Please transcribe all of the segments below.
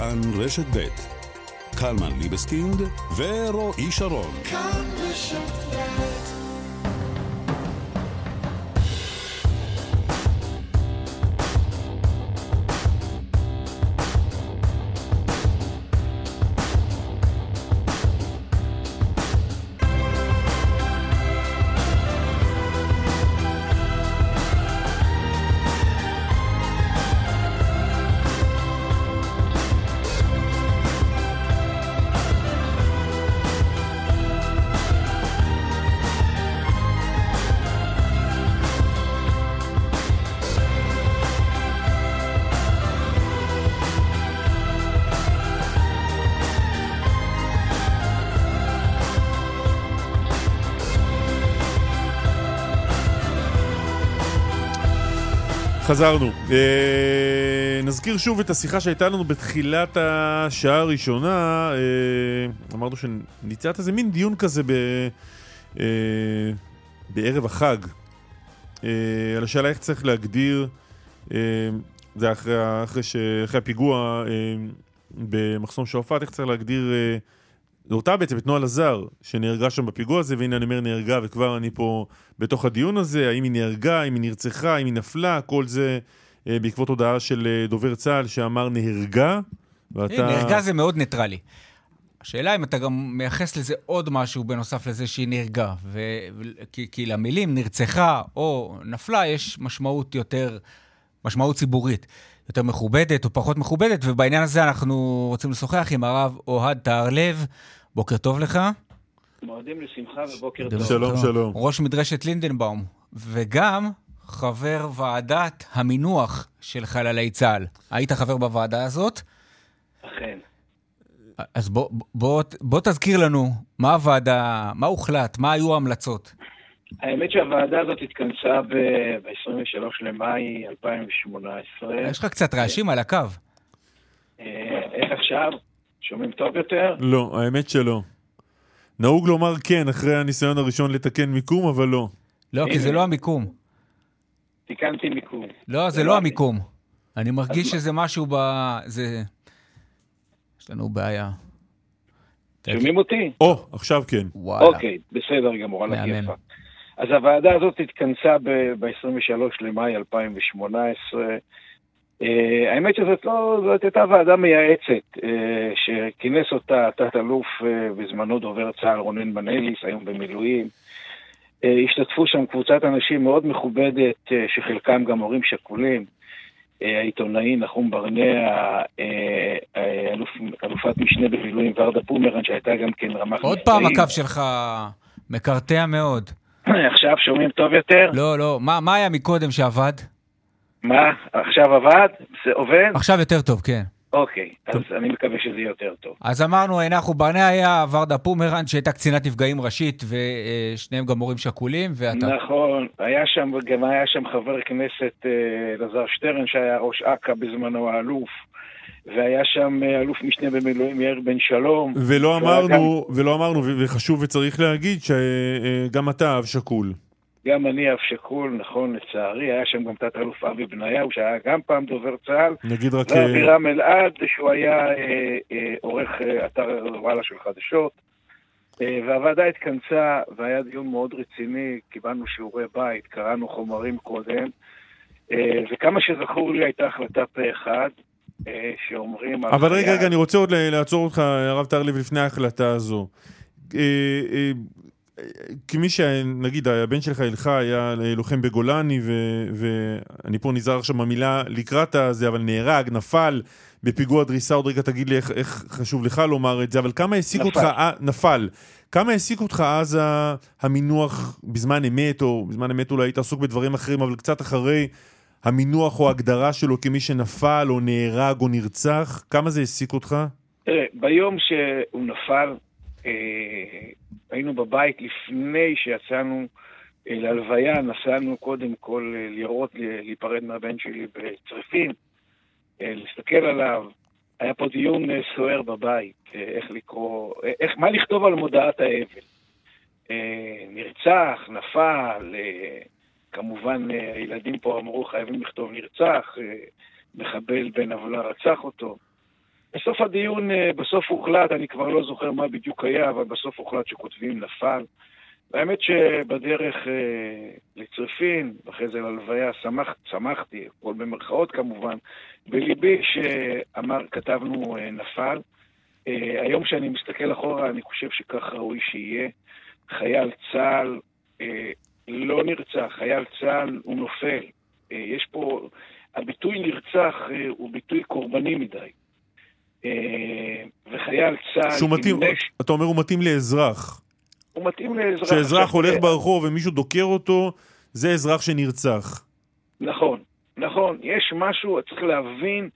כאן רשת ב' קלמן ליבסקינד ורועי שרון. כאן רשת חזרנו. אה, נזכיר שוב את השיחה שהייתה לנו בתחילת השעה הראשונה. אה, אמרנו שניצעת איזה מין דיון כזה ב, אה, בערב החג. אה, על השאלה איך צריך להגדיר, אה, זה אחרי, אחרי, ש, אחרי הפיגוע אה, במחסום שועפאט, איך צריך להגדיר... אה, אותה בעצם, את נועה לזר, שנהרגה שם בפיגוע הזה, והנה אני אומר נהרגה, וכבר אני פה בתוך הדיון הזה, האם היא נהרגה, האם היא נרצחה, האם היא נפלה, כל זה אה, בעקבות הודעה של אה, דובר צה"ל שאמר נהרגה, ואתה... נהרגה זה מאוד ניטרלי. השאלה אם אתה גם מייחס לזה עוד משהו בנוסף לזה שהיא נהרגה. ו... כי, כי למילים נרצחה או נפלה יש משמעות יותר, משמעות ציבורית. יותר מכובדת או פחות מכובדת, ובעניין הזה אנחנו רוצים לשוחח עם הרב אוהד טהרלב. בוקר טוב לך. מועדים לשמחה ובוקר טוב. שלום, שלום. ראש מדרשת לינדנבאום, וגם חבר ועדת המינוח של חללי צה"ל. היית חבר בוועדה הזאת? אכן. אז בוא, בוא, בוא תזכיר לנו מה הוועדה, מה הוחלט, מה היו ההמלצות. האמת שהוועדה הזאת התכנסה ב-23 למאי 2018. יש לך קצת רעשים על הקו. אה, איך עכשיו? שומעים טוב יותר? לא, האמת שלא. נהוג לומר כן אחרי הניסיון הראשון לתקן מיקום, אבל לא. לא, כי זה לא המיקום. תיקנתי מיקום. לא, זה לא המיקום. אני מרגיש שזה משהו ב... זה... יש לנו בעיה. שומעים אותי? או, עכשיו כן. וואלה. אוקיי, בסדר גמור, על הכיפה. אז הוועדה הזאת התכנסה ב-23 למאי 2018. Uh, האמת שזאת לא, זאת הייתה ועדה מייעצת uh, שכינס אותה תת-אלוף uh, בזמנו דובר צה"ל רונן בנליס, היום במילואים. Uh, השתתפו שם קבוצת אנשים מאוד מכובדת, uh, שחלקם גם הורים שכולים. Uh, העיתונאי נחום ברנע, uh, אלוף, אלופת משנה במילואים ורדה פומרן, שהייתה גם כן רמ"ח... עוד פעם הקו שלך מקרטע מאוד. עכשיו שומעים טוב יותר? לא, לא. מה, מה היה מקודם שעבד? מה? עכשיו עבד? זה עובד? עכשיו יותר טוב, כן. אוקיי, אז אני מקווה שזה יהיה יותר טוב. אז אמרנו, אנחנו ברנע היה ורדה פומרן, שהייתה קצינת נפגעים ראשית, ושניהם גם מורים שכולים, ואתה... נכון, היה שם, גם היה שם חבר כנסת אה, אלעזר שטרן, שהיה ראש אכ"א בזמנו, האלוף. והיה שם אה, אלוף משנה במילואים יאיר בן שלום. ולא אמרנו, גם... ולא אמרנו, וחשוב וצריך להגיד שגם אתה אב שכול. גם אני אב שכול, נכון, לצערי. היה שם גם תת-אלוף אבי בניהו, שהיה גם פעם דובר צה"ל. נגיד רק... ואבירם אלעד, שהוא היה אה, אה, עורך אה, אתר וואלה של חדשות. והוועדה התכנסה, והיה דיון מאוד רציני, קיבלנו שיעורי בית, קראנו חומרים קודם. וכמה שזכור לי הייתה החלטה פה אחד, שאומרים... אבל רגע, רגע, אני רוצה עוד לעצור אותך, הרב טרלב, לפני ההחלטה הזו. אה, אה, כמי שנגיד הבן שלך אלך היה לוחם בגולני ואני פה נזהר עכשיו במילה לקראת הזה אבל נהרג, נפל בפיגוע דריסה עוד רגע תגיד לי איך, איך חשוב לך לומר את זה אבל כמה העסיק אותך, נפל, כמה העסיק אותך אז המינוח בזמן אמת או בזמן אמת אולי היית עסוק בדברים אחרים אבל קצת אחרי המינוח או ההגדרה שלו כמי שנפל או נהרג או נרצח? כמה זה העסיק אותך? תראה, ביום שהוא נפל, אה, היינו בבית לפני שיצאנו אה, להלוויה, נסענו קודם כל אה, לראות, להיפרד מהבן שלי בצריפין, אה, להסתכל עליו. היה פה דיון אה, סוער בבית, אה, איך לקרוא, אה, איך, מה לכתוב על מודעת האבל. אה, נרצח, נפל, אה, כמובן אה, הילדים פה אמרו חייבים לכתוב נרצח, אה, מחבל בן עוולה רצח אותו. בסוף הדיון, אה, בסוף הוחלט, אני כבר לא זוכר מה בדיוק היה, אבל בסוף הוחלט שכותבים נפל. והאמת שבדרך אה, לצריפין, ואחרי זה ללוויה, שמח, שמחתי, הכל במרכאות כמובן, בליבי שאמר, כתבנו אה, נפל. היום כשאני מסתכל אחורה, אני חושב שכך ראוי שיהיה. חייל צה"ל לא נרצח, חייל צה"ל הוא נופל. יש פה, הביטוי נרצח הוא ביטוי קורבני מדי. אה, וחייל צה"ל... שהוא מתאים, נש... אתה אומר הוא מתאים לאזרח. הוא מתאים לאזרח. כשאזרח הולך ברחוב ומישהו דוקר אותו, זה אזרח שנרצח. נכון, נכון. יש משהו, צריך להבין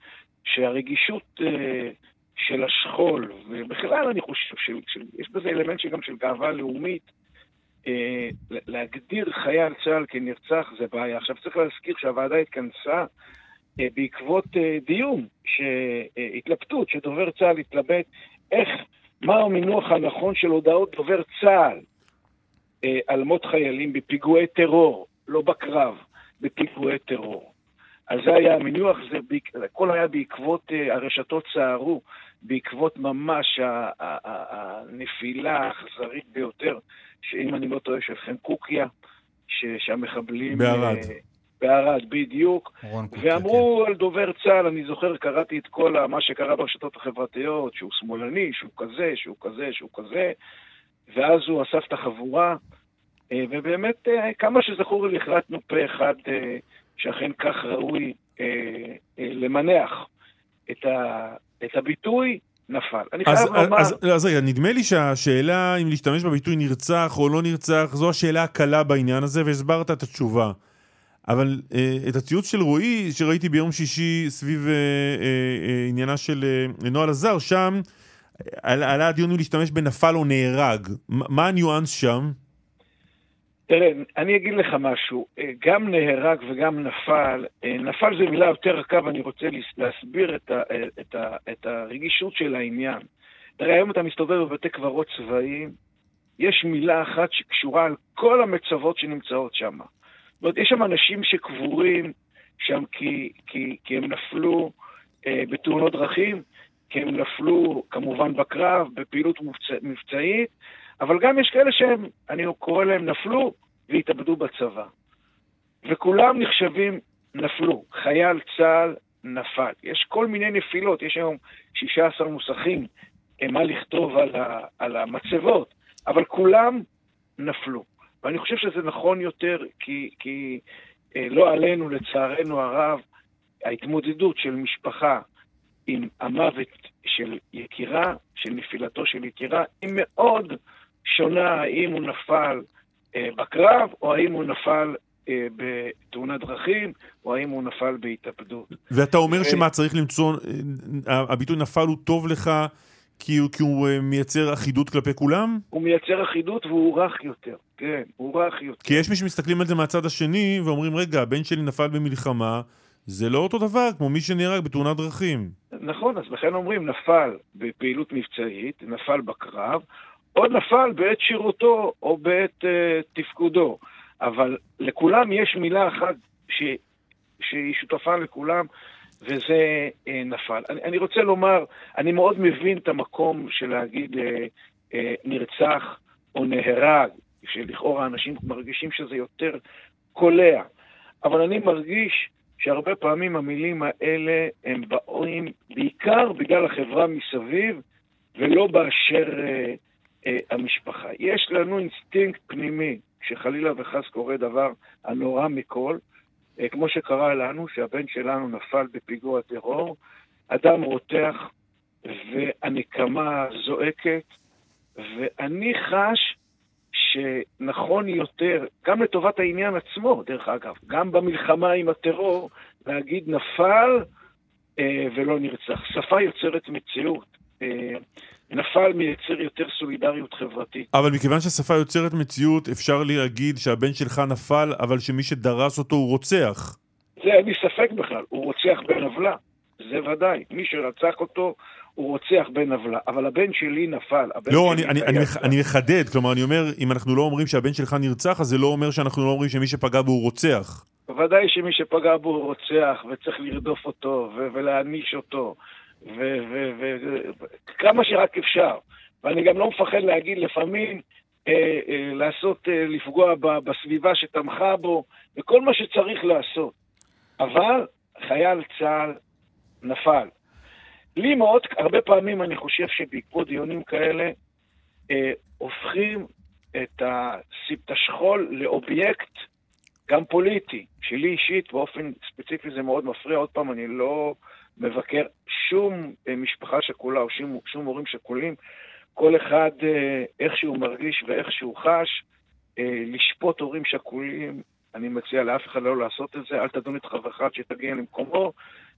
שהרגישות אה, של השכול, ובכלל אני חושב שיש בזה אלמנט שגם של גאווה לאומית, אה, להגדיר חייל צה"ל כנרצח זה בעיה. עכשיו צריך להזכיר שהוועדה התכנסה אה, בעקבות אה, דיון, התלבטות, שדובר צה"ל התלבט איך מה המינוח הנכון של הודעות דובר צה"ל אה, על מות חיילים בפיגועי טרור, לא בקרב, בפיגועי טרור. אז זה היה המינוח, זה הכל היה בעקבות, אה, הרשתות צערו, בעקבות ממש הנפילה האכזרית ביותר, שאם אני לא טועה, של חן קוקיה, שהמחבלים... בערד. בערד, בדיוק. ואמרו כן. על דובר צה"ל, אני זוכר, קראתי את כל מה שקרה ברשתות החברתיות, שהוא שמאלני, שהוא כזה, שהוא כזה, שהוא כזה, ואז הוא אסף את החבורה, אה, ובאמת, אה, כמה שזכור לי, החלטנו פה אחד אה, שאכן כך ראוי למנח את, ה, את הביטוי. נפל. אני אז, חייב לומר... אז, אז רגע, נדמה לי שהשאלה אם להשתמש בביטוי נרצח או לא נרצח, זו השאלה הקלה בעניין הזה, והסברת את התשובה. אבל אה, את הציוץ של רועי, שראיתי ביום שישי סביב אה, אה, אה, עניינה של אה, נועה לזר, שם עלה, עלה הדיון אם להשתמש בנפל או נהרג. מה הניואנס שם? תראה, אני אגיד לך משהו, אה, גם נהרג וגם נפל, אה, נפל זה מילה יותר רכה ואני רוצה להסביר את, ה, אה, את, ה, את הרגישות של העניין. תראה, היום אתה מסתובב בבתי קברות צבאיים, יש מילה אחת שקשורה על כל המצבות שנמצאות שם. זאת אומרת, יש שם אנשים שקבורים שם כי, כי, כי הם נפלו אה, בתאונות דרכים, כי הם נפלו כמובן בקרב, בפעילות מבצע, מבצעית, אבל גם יש כאלה שהם, אני קורא להם נפלו והתאבדו בצבא. וכולם נחשבים נפלו. חייל צה"ל נפל. יש כל מיני נפילות, יש היום 16 מוסכים אה, מה לכתוב על, ה, על המצבות, אבל כולם נפלו. ואני חושב שזה נכון יותר, כי, כי אה, לא עלינו, לצערנו הרב, ההתמודדות של משפחה עם המוות של יקירה, של נפילתו של יקירה, היא מאוד שונה האם הוא נפל אה, בקרב, או האם הוא נפל אה, בתאונת דרכים, או האם הוא נפל בהתאבדות. ואתה אומר ו... שמה, צריך למצוא, אה, הביטוי נפל הוא טוב לך כי הוא, כי הוא uh, מייצר אחידות כלפי כולם? הוא מייצר אחידות והוא רך יותר, כן, הוא רך יותר. כי יש מי שמסתכלים על זה מהצד השני ואומרים, רגע, הבן שלי נפל במלחמה, זה לא אותו דבר כמו מי שנהרג בתאונת דרכים. נכון, אז לכן אומרים, נפל בפעילות מבצעית, נפל בקרב, או נפל בעת שירותו או בעת uh, תפקודו. אבל לכולם יש מילה אחת ש... שהיא שותפה לכולם, וזה אה, נפל. אני, אני רוצה לומר, אני מאוד מבין את המקום של להגיד אה, אה, נרצח או נהרג, שלכאורה אנשים מרגישים שזה יותר קולע, אבל אני מרגיש שהרבה פעמים המילים האלה הם באים בעיקר בגלל החברה מסביב, ולא באשר אה, אה, המשפחה. יש לנו אינסטינקט פנימי, כשחלילה וחס קורה דבר הנורא מכל, כמו שקרה לנו, שהבן שלנו נפל בפיגוע טרור, אדם רותח והנקמה זועקת, ואני חש שנכון יותר, גם לטובת העניין עצמו, דרך אגב, גם במלחמה עם הטרור, להגיד נפל אה, ולא נרצח. שפה יוצרת מציאות. אה, נפל מייצר יותר סולידריות חברתית. אבל מכיוון שהשפה יוצרת מציאות, אפשר להגיד שהבן שלך נפל, אבל שמי שדרס אותו הוא רוצח. זה אין לי ספק בכלל, הוא רוצח בן עוולה, זה ודאי. מי שרצח אותו, הוא רוצח בן עוולה. אבל הבן שלי נפל. הבן לא, אני, אני, אני, מח, אני מחדד, כלומר, אני אומר, אם אנחנו לא אומרים שהבן שלך נרצח, אז זה לא אומר שאנחנו לא אומרים שמי שפגע בו הוא רוצח. בוודאי שמי שפגע בו הוא רוצח, וצריך לרדוף אותו, ולהעניש אותו. וכמה שרק אפשר. ואני גם לא מפחד להגיד לפעמים, אה, אה, לעשות, אה, לפגוע ב, בסביבה שתמכה בו, וכל מה שצריך לעשות. אבל חייל צה"ל נפל. לי מאוד, הרבה פעמים אני חושב שבעקבות דיונים כאלה, אה, הופכים את השכול לאובייקט גם פוליטי. שלי אישית, באופן ספציפי זה מאוד מפריע. עוד פעם, אני לא מבקר שום אה, משפחה שכולה או שום, שום הורים שכולים. כל אחד אה, איך שהוא מרגיש ואיך שהוא חש. אה, לשפוט הורים שכולים, אני מציע לאף אחד לא לעשות את זה. אל תדון את חברך עד שתגיע למקומו.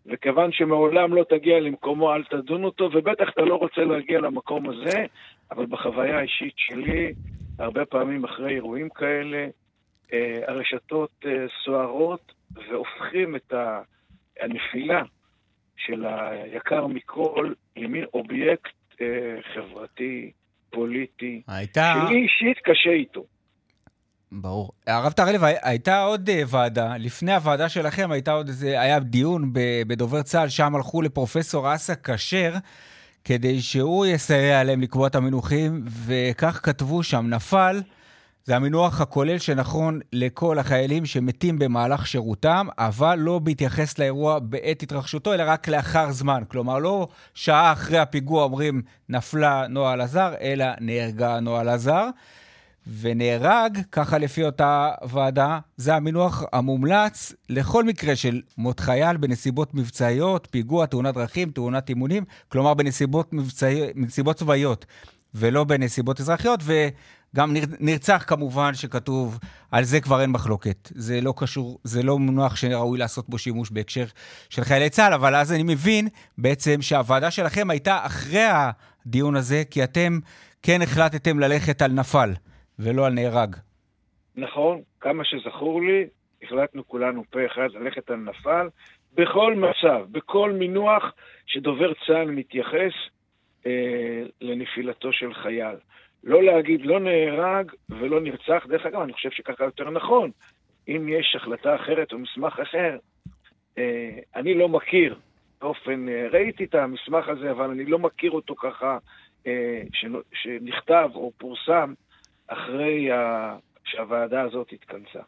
וכיוון שמעולם לא תגיע למקומו, אל תדון אותו, ובטח אתה לא רוצה להגיע למקום הזה, אבל בחוויה האישית שלי, הרבה פעמים אחרי אירועים כאלה, הרשתות סוערות והופכים את הנפילה של היקר מכל למין אובייקט אה, חברתי, פוליטי, הייתה... שלי אישית קשה איתו. ברור. הרב טרלב, הייתה עוד ועדה, לפני הוועדה שלכם הייתה עוד איזה, היה דיון בדובר צה"ל, שם הלכו לפרופסור אסא כשר, כדי שהוא יסייע להם לקבוע את המינוחים, וכך כתבו שם, נפל, זה המינוח הכולל שנכון לכל החיילים שמתים במהלך שירותם, אבל לא בהתייחס לאירוע בעת התרחשותו, אלא רק לאחר זמן. כלומר, לא שעה אחרי הפיגוע אומרים נפלה נועה לזר, אלא נהרגה נועה לזר. ונהרג, ככה לפי אותה ועדה, זה המינוח המומלץ לכל מקרה של מות חייל בנסיבות מבצעיות, פיגוע, תאונת דרכים, תאונת אימונים, כלומר בנסיבות מבצעי, צבאיות ולא בנסיבות אזרחיות, וגם נרצח כמובן שכתוב, על זה כבר אין מחלוקת. זה לא קשור, זה לא מונח שראוי לעשות בו שימוש בהקשר של חיילי צה"ל, אבל אז אני מבין בעצם שהוועדה שלכם הייתה אחרי הדיון הזה, כי אתם כן החלטתם ללכת על נפל. ולא על נהרג. נכון, כמה שזכור לי, החלטנו כולנו פה אחד ללכת על נפל, בכל מצב, בכל מינוח שדובר צה"ל מתייחס אה, לנפילתו של חייל. לא להגיד לא נהרג ולא נרצח, דרך אגב, אני חושב שככה יותר נכון. אם יש החלטה אחרת או מסמך אחר, אה, אני לא מכיר באופן, אה, ראיתי את המסמך הזה, אבל אני לא מכיר אותו ככה, אה, שנכתב או פורסם אחרי ה... שהוועדה הזאת התכנסה.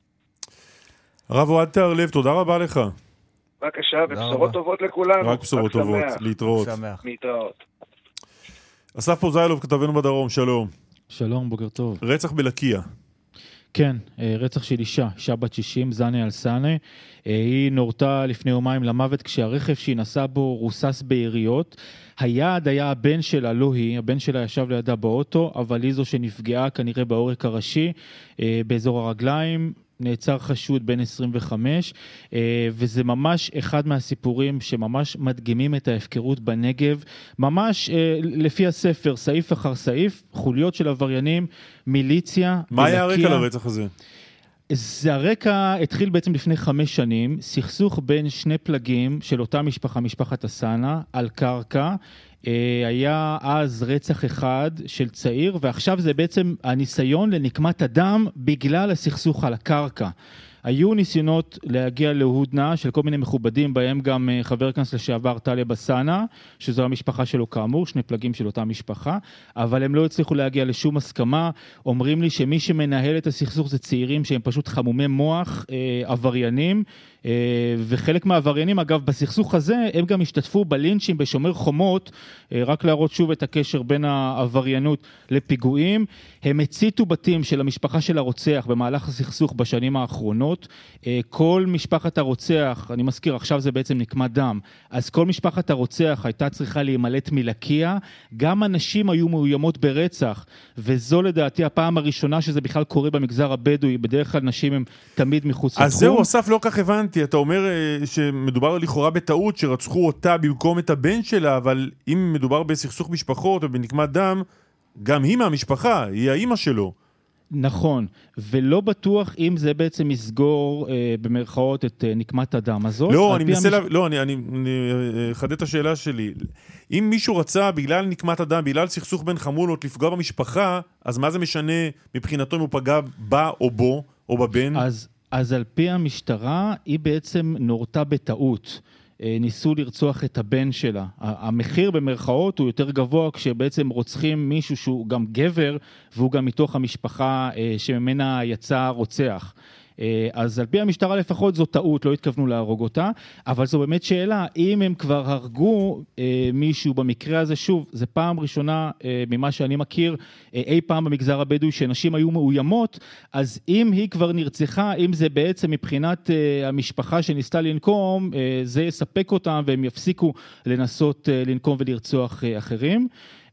הרב אוהד תהרלב, תודה רבה לך. בבקשה, ובשורות טובות לכולנו. רק בשורות טובות, להתראות. להתראות. אסף פוזיילוב, כתבנו בדרום, שלום. שלום, בוקר טוב. רצח בלקיה. כן, אה, רצח של אישה, אישה בת 60, זאנה אלסאנה. אה, היא נורתה לפני יומיים למוות כשהרכב שהיא נסעה בו רוסס ביריות. היעד היה הבן שלה, לא היא, הבן שלה ישב לידה באוטו, אבל היא זו שנפגעה כנראה בעורק הראשי, אה, באזור הרגליים. נעצר חשוד בן 25, אה, וזה ממש אחד מהסיפורים שממש מדגימים את ההפקרות בנגב, ממש אה, לפי הספר, סעיף אחר סעיף, חוליות של עבריינים, מיליציה. מה היה הרקע לרצח הזה? זה הרקע התחיל בעצם לפני חמש שנים, סכסוך בין שני פלגים של אותה משפחה, משפחת אסנה, על קרקע. אה, היה אז רצח אחד של צעיר, ועכשיו זה בעצם הניסיון לנקמת הדם בגלל הסכסוך על הקרקע. היו ניסיונות להגיע להודנה של כל מיני מכובדים, בהם גם אה, חבר הכנסת לשעבר טלב אלסאנע, שזו המשפחה שלו כאמור, שני פלגים של אותה משפחה, אבל הם לא הצליחו להגיע לשום הסכמה. אומרים לי שמי שמנהל את הסכסוך זה צעירים שהם פשוט חמומי מוח, אה, עבריינים, אה, וחלק מהעבריינים, אגב, בסכסוך הזה, הם גם השתתפו בלינצ'ים בשומר חומות, רק להראות שוב את הקשר בין העבריינות לפיגועים. הם הציתו בתים של המשפחה של הרוצח במהלך הסכסוך בשנים האחרונות. אה, כל משפחת הרוצח, אני מזכיר, עכשיו זה בעצם נקמת דם, אז כל משפחת הרוצח הייתה צריכה להימלט מלקיה. גם הנשים היו מאוימות ברצח, וזו לדעתי הפעם הראשונה שזה בכלל קורה במגזר הבדואי, בדרך כלל נשים הן תמיד מחוץ לתחום. אז זהו, אסף, לא כך הבנתי. הבנתי, אתה אומר אה, שמדובר לכאורה בטעות שרצחו אותה במקום את הבן שלה, אבל אם מדובר בסכסוך משפחות או בנקמת דם, גם היא מהמשפחה, היא האימא שלו. נכון, ולא בטוח אם זה בעצם יסגור אה, במרכאות את אה, נקמת הדם הזאת. לא, אני מנסה, המש... לה... לא, אני אחדד את השאלה שלי. אם מישהו רצה בגלל נקמת הדם, בגלל סכסוך בין חמולות, לפגוע במשפחה, אז מה זה משנה מבחינתו אם הוא פגע בה או בו או בבן? אז אז על פי המשטרה, היא בעצם נורתה בטעות. ניסו לרצוח את הבן שלה. המחיר במרכאות הוא יותר גבוה כשבעצם רוצחים מישהו שהוא גם גבר והוא גם מתוך המשפחה שממנה יצא רוצח. אה, אז על פי המשטרה לפחות זו טעות, לא התכוונו להרוג אותה, אבל זו באמת שאלה, אם הם כבר הרגו אה, מישהו במקרה הזה, שוב, זו פעם ראשונה אה, ממה שאני מכיר אי פעם במגזר הבדואי שנשים היו מאוימות, אז אם היא כבר נרצחה, אם זה בעצם מבחינת המשפחה שניסתה לנקום, זה יספק אותם והם יפסיקו לנסות לנקום ולרצוח אחרים.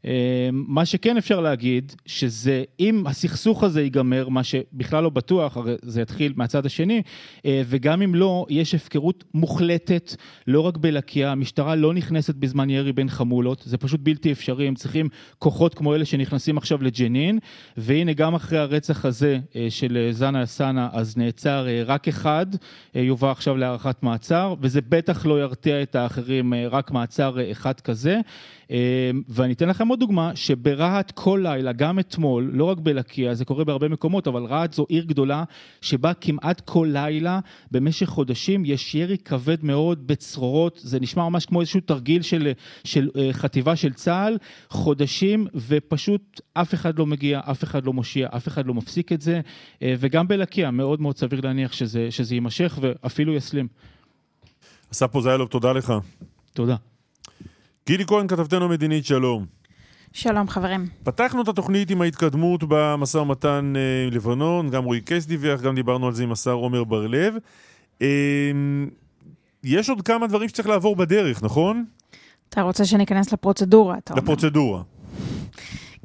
אה, מה שכן אפשר להגיד, שזה אם הסכסוך הזה ייגמר, מה שבכלל לא בטוח, הרי זה יתחיל מהצד השני, אה, וגם אם לא, יש הפקרות מוחלטת, לא רק בלקיה, המשטרה לא נכנסת בזמן ירי בין חמולות, זה פשוט בלתי אפשרי, הם צריכים כוחות כמו אלה שנכנסים עכשיו לג'נין, והנה גם אחרי הרצח הזה אה, של זנה אלסאנה, אז נעצר רק אחד, יובא עכשיו להארכת מעצר, וזה בטח לא ירתיע את האחרים, רק מעצר אחד כזה. ואני אתן לכם עוד דוגמה, שברהט כל לילה, גם אתמול, לא רק בלקיה, זה קורה בהרבה מקומות, אבל רהט זו עיר גדולה, שבה כמעט כל לילה, במשך חודשים, יש ירי כבד מאוד בצרורות, זה נשמע ממש כמו איזשהו תרגיל של, של uh, חטיבה של צה"ל, חודשים, ופשוט אף אחד לא מגיע, אף אחד לא מושיע, אף אחד לא מפסיק את זה, uh, וגם בלקיה, מאוד מאוד סביר להניח שזה, שזה יימשך ואפילו יסלים. אסף פוזיילוב, תודה לך. תודה. גידי כהן, כתבתנו המדינית, שלום. שלום חברים. פתחנו את התוכנית עם ההתקדמות במשא ומתן אה, עם לבנון, גם רועי קייס דיווח, גם דיברנו על זה עם השר עומר בר-לב. אה, יש עוד כמה דברים שצריך לעבור בדרך, נכון? אתה רוצה שניכנס לפרוצדורה, אתה אומר. לפרוצדורה.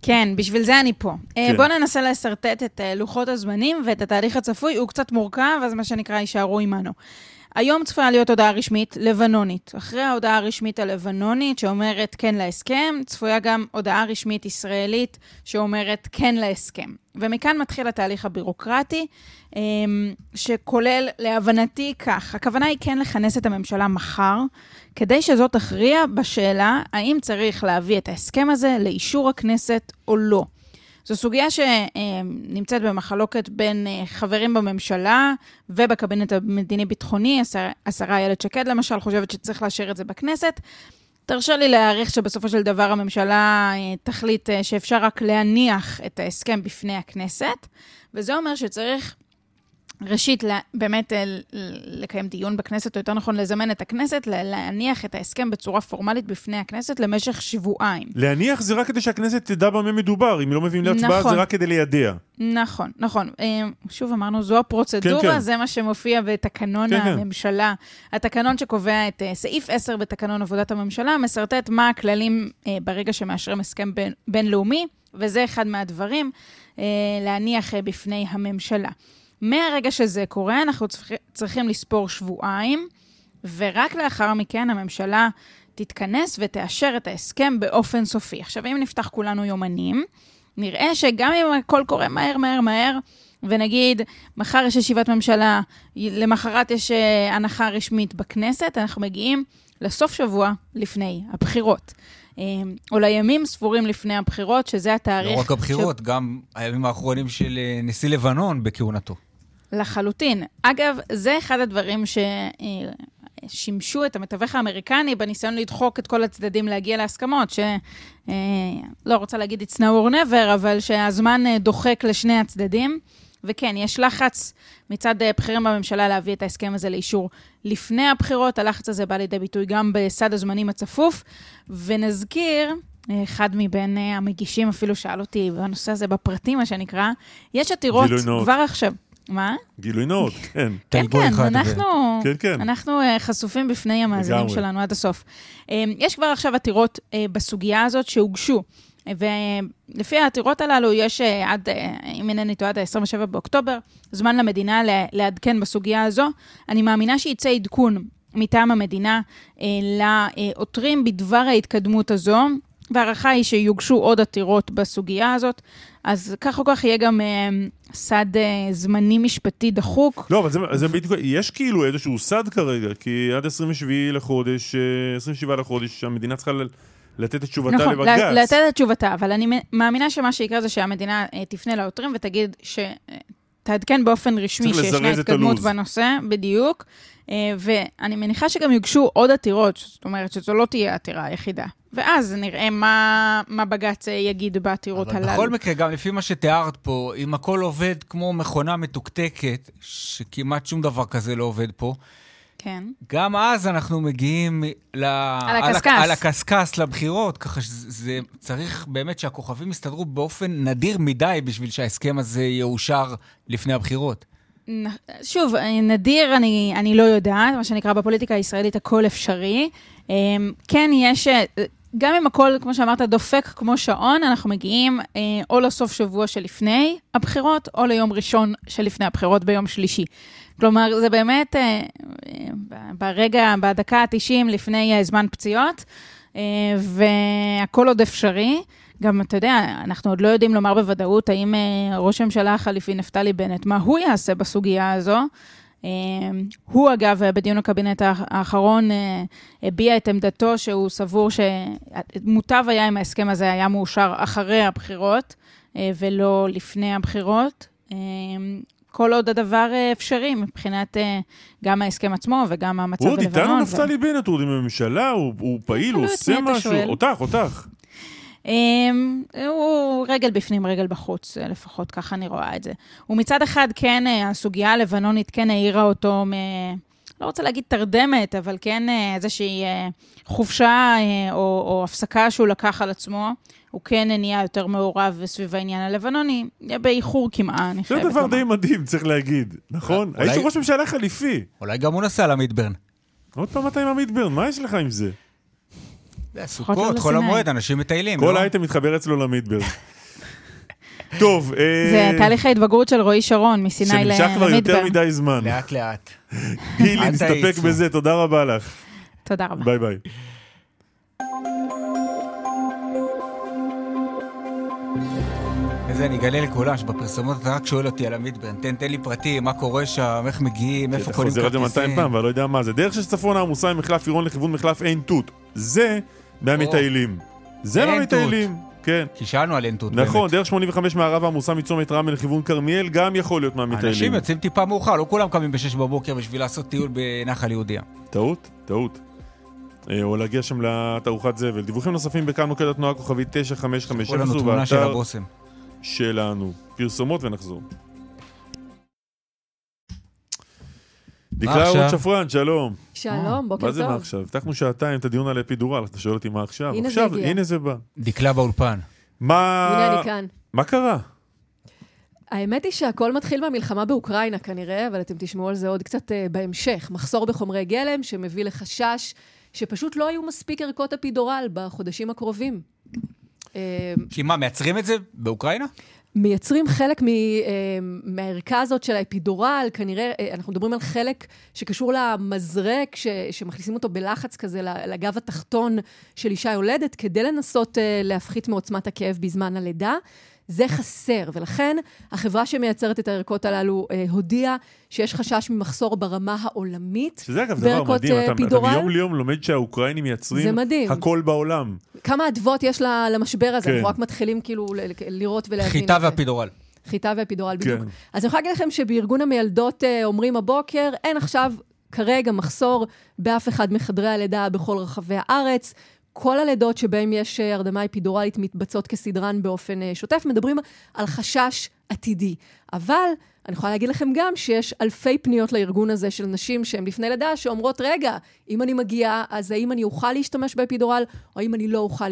כן, בשביל זה אני פה. אה, כן. בואו ננסה לשרטט את לוחות הזמנים ואת התהליך הצפוי, הוא קצת מורכב, אז מה שנקרא, יישארו עמנו. היום צפויה להיות הודעה רשמית לבנונית. אחרי ההודעה הרשמית הלבנונית שאומרת כן להסכם, צפויה גם הודעה רשמית ישראלית שאומרת כן להסכם. ומכאן מתחיל התהליך הבירוקרטי, אמ, שכולל, להבנתי, כך, הכוונה היא כן לכנס את הממשלה מחר, כדי שזאת תכריע בשאלה האם צריך להביא את ההסכם הזה לאישור הכנסת או לא. זו סוגיה שנמצאת במחלוקת בין אה, חברים בממשלה ובקבינט המדיני-ביטחוני. השרה איילת שקד, למשל, חושבת שצריך לאשר את זה בכנסת. תרשה לי להעריך שבסופו של דבר הממשלה אה, תחליט אה, שאפשר רק להניח את ההסכם בפני הכנסת, וזה אומר שצריך ראשית, באמת אה, לקיים דיון בכנסת, או יותר נכון לזמן את הכנסת, להניח את ההסכם בצורה פורמלית בפני הכנסת למשך שבועיים. להניח זה רק כדי שהכנסת תדע במה מדובר, אם לא מביאים להצבעה נכון. זה רק כדי לידע. נכון, נכון. אה, שוב אמרנו, זו הפרוצדורה, כן, כן. זה מה שמופיע בתקנון כן, כן. הממשלה. כן. התקנון שקובע את אה, סעיף 10 בתקנון עבודת הממשלה, מסרטט מה הכללים ברגע שמאשרים הסכם בין, בינלאומי, וזה אחד מהדברים, להניח בפני הממשלה. מהרגע שזה קורה, אנחנו צריכים לספור שבועיים, ורק לאחר מכן הממשלה תתכנס ותאשר את ההסכם באופן סופי. עכשיו, אם נפתח כולנו יומנים, נראה שגם אם הכל קורה מהר, מהר, מהר, ונגיד, מחר יש ישיבת ממשלה, למחרת יש אה, הנחה רשמית בכנסת, אנחנו מגיעים לסוף שבוע לפני הבחירות. אה, או לימים ספורים לפני הבחירות, שזה התאריך... לא רק הבחירות, ש... גם הימים האחרונים של אה, נשיא לבנון בכהונתו. לחלוטין. אגב, זה אחד הדברים ששימשו את המתווך האמריקני בניסיון לדחוק את כל הצדדים להגיע להסכמות, שלא אה, רוצה להגיד it's now or never, אבל שהזמן אה, דוחק לשני הצדדים. וכן, יש לחץ מצד אה, בכירים בממשלה להביא את ההסכם הזה לאישור לפני הבחירות. הלחץ הזה בא לידי ביטוי גם בסד הזמנים הצפוף. ונזכיר, אחד מבין המגישים אפילו שאל אותי בנושא הזה בפרטים, מה שנקרא, יש עתירות כבר עכשיו. מה? גילוי נאות, כן. כן, כן, אנחנו, כן, כן. אנחנו uh, חשופים בפני המאזינים שלנו עד הסוף. Um, יש כבר עכשיו עתירות uh, בסוגיה הזאת שהוגשו, ולפי העתירות הללו יש עד, אם אינני טועה, עד ה-27 באוקטובר, זמן למדינה לעדכן בסוגיה הזו. אני מאמינה שייצא עדכון מטעם המדינה לעותרים בדבר ההתקדמות הזו. וההערכה היא שיוגשו עוד עתירות בסוגיה הזאת, אז כך או כך יהיה גם אה, סד אה, זמני משפטי דחוק. לא, אבל זה, זה בדיוק, יש כאילו איזשהו סד כרגע, כי עד 27 לחודש, 27 אה, לחודש, המדינה צריכה לתת את תשובתה נכון, לבג"ץ. נכון, לתת את תשובתה, אבל אני מאמינה שמה שיקרה זה שהמדינה אה, תפנה לעותרים ותגיד ש... תעדכן באופן רשמי שישנה התקדמות בנושא, בדיוק. אה, ואני מניחה שגם יוגשו עוד עתירות, זאת אומרת שזו לא תהיה העתירה היחידה. ואז נראה מה, מה בג"ץ יגיד בעתירות הללו. אבל בכל מקרה, גם לפי מה שתיארת פה, אם הכל עובד כמו מכונה מתוקתקת, שכמעט שום דבר כזה לא עובד פה, כן. גם אז אנחנו מגיעים ל... על הקשקש. על הקשקש לבחירות, ככה שזה צריך באמת שהכוכבים יסתדרו באופן נדיר מדי בשביל שההסכם הזה יאושר לפני הבחירות. שוב, נדיר אני, אני לא יודעת, מה שנקרא בפוליטיקה הישראלית הכל אפשרי. אמ, כן, יש, גם אם הכל, כמו שאמרת, דופק כמו שעון, אנחנו מגיעים אה, או לסוף שבוע שלפני הבחירות, או ליום ראשון שלפני הבחירות ביום שלישי. כלומר, זה באמת אה, ברגע, בדקה ה-90 לפני אה, זמן פציעות, אה, והכל עוד אפשרי. גם, אתה יודע, אנחנו עוד לא יודעים לומר בוודאות האם אה, ראש הממשלה החליפי נפתלי בנט, מה הוא יעשה בסוגיה הזו. הוא, אגב, בדיון הקבינט האחרון הביע את עמדתו שהוא סבור שמוטב היה אם ההסכם הזה היה מאושר אחרי הבחירות ולא לפני הבחירות. כל עוד הדבר אה, אפשרי מבחינת אה, גם ההסכם עצמו וגם המצב בלבנון. הוא עוד איתנו נפתלי בנט, הוא עוד עם הממשלה, הוא פעיל, הוא עושה משהו. אותך, אותך. אמ, הוא רגל בפנים, רגל בחוץ, אה, לפחות ככה אני רואה את זה. ומצד אחד, כן, הסוגיה הלבנונית כן העירה אותו מ... לא רוצה להגיד תרדמת, אבל כן איזושהי חופשה או, או הפסקה שהוא לקח על עצמו. הוא כן נהיה יותר מעורב סביב העניין הלבנוני, באיחור כמעה, אני חייבת לומר. זה דבר די מדהים, צריך להגיד, נכון? האיש הוא ראש ממשלה חליפי. אולי גם הוא נסע למידברן. עוד פעם אתה עם המידברן, מה יש לך עם זה? סוכות, חול המועד, אנשים מטיילים. כל לא? אייטם מתחבר אצלו למידברן. טוב. אה, זה תהליך ההתבגרות של רועי שרון, מסיני למידברן. שנמשך כבר יותר מדי זמן. לאט לאט. גילי, נסתפק בזה, תודה רבה לך. תודה רבה. ביי ביי. וזה, אני אגלה לכולם שבפרסומות אתה רק שואל אותי על המידברן, תן, תן לי פרטים, מה קורה שם, איך מגיעים, איפה קונים כרטיסים. אתה חוזר את זה 200 פעם ואני לא יודע מה זה. דרך של צפון העמוסה ממחלף עירון לכיוון מחלף עין תות. זה מהמטיילים. זה מהמטיילים. כן. כי שאלנו על עין תות באמת. נכון, דרך 85 מערב העמוסה מצומת רמל לכיוון כרמיאל גם יכול להיות מהמטיילים. אנשים יוצאים טיפה מאוחר, לא כולם קמים ב-6 בבוקר בשביל לעשות טיול בנחל יהודיה. טעות, טעות. אה, או להגיע שם לתערוכת זבל. דיווחים נוספים בכאן מוקד התנועה כוכבית 9550 ובאתר שלנו. פרסומות ונחזור. דקלה רות שפרן, שלום. שלום, בוקר טוב. מה זה מה עכשיו? הבטחנו שעתיים את הדיון על אפידורל, אתה שואל אותי מה עכשיו? הנה עכשיו, זה הגיע. הנה זה בא. דקלה באולפן. מה... הנה אני כאן. מה קרה? האמת היא שהכל מתחיל מהמלחמה באוקראינה כנראה, אבל אתם תשמעו על זה עוד קצת uh, בהמשך. מחסור בחומרי גלם שמביא לחשש שפשוט לא היו מספיק ערכות אפידורל בחודשים הקרובים. כי מה, מייצרים את זה באוקראינה? מייצרים חלק אה, מהערכה הזאת של האפידורל, כנראה, אה, אנחנו מדברים על חלק שקשור למזרק, ש, שמכניסים אותו בלחץ כזה לגב התחתון של אישה יולדת, כדי לנסות אה, להפחית מעוצמת הכאב בזמן הלידה. זה חסר, ולכן החברה שמייצרת את הערכות הללו אה, הודיעה שיש חשש ממחסור ברמה העולמית שזה אגב דבר מדהים, אתה, אתה מיום ליום לומד שהאוקראינים מייצרים הכל בעולם. כמה אדוות יש למשבר הזה, כן. אנחנו רק מתחילים כאילו לראות ולהבין. חיטה ואפידורל. חיטה ואפידורל, בדיוק. כן. אז אני יכולה להגיד לכם שבארגון המיילדות אה, אומרים הבוקר, אין עכשיו כרגע מחסור באף אחד מחדרי הלידה בכל רחבי הארץ. כל הלידות שבהן יש אה, הרדמה אפידורלית מתבצעות כסדרן באופן אה, שוטף, מדברים על חשש עתידי. אבל אני יכולה להגיד לכם גם שיש אלפי פניות לארגון הזה של נשים שהן לפני לידה, שאומרות, רגע, אם אני מגיעה, אז האם אני אוכל להשתמש באפידורל, או האם אני לא אוכל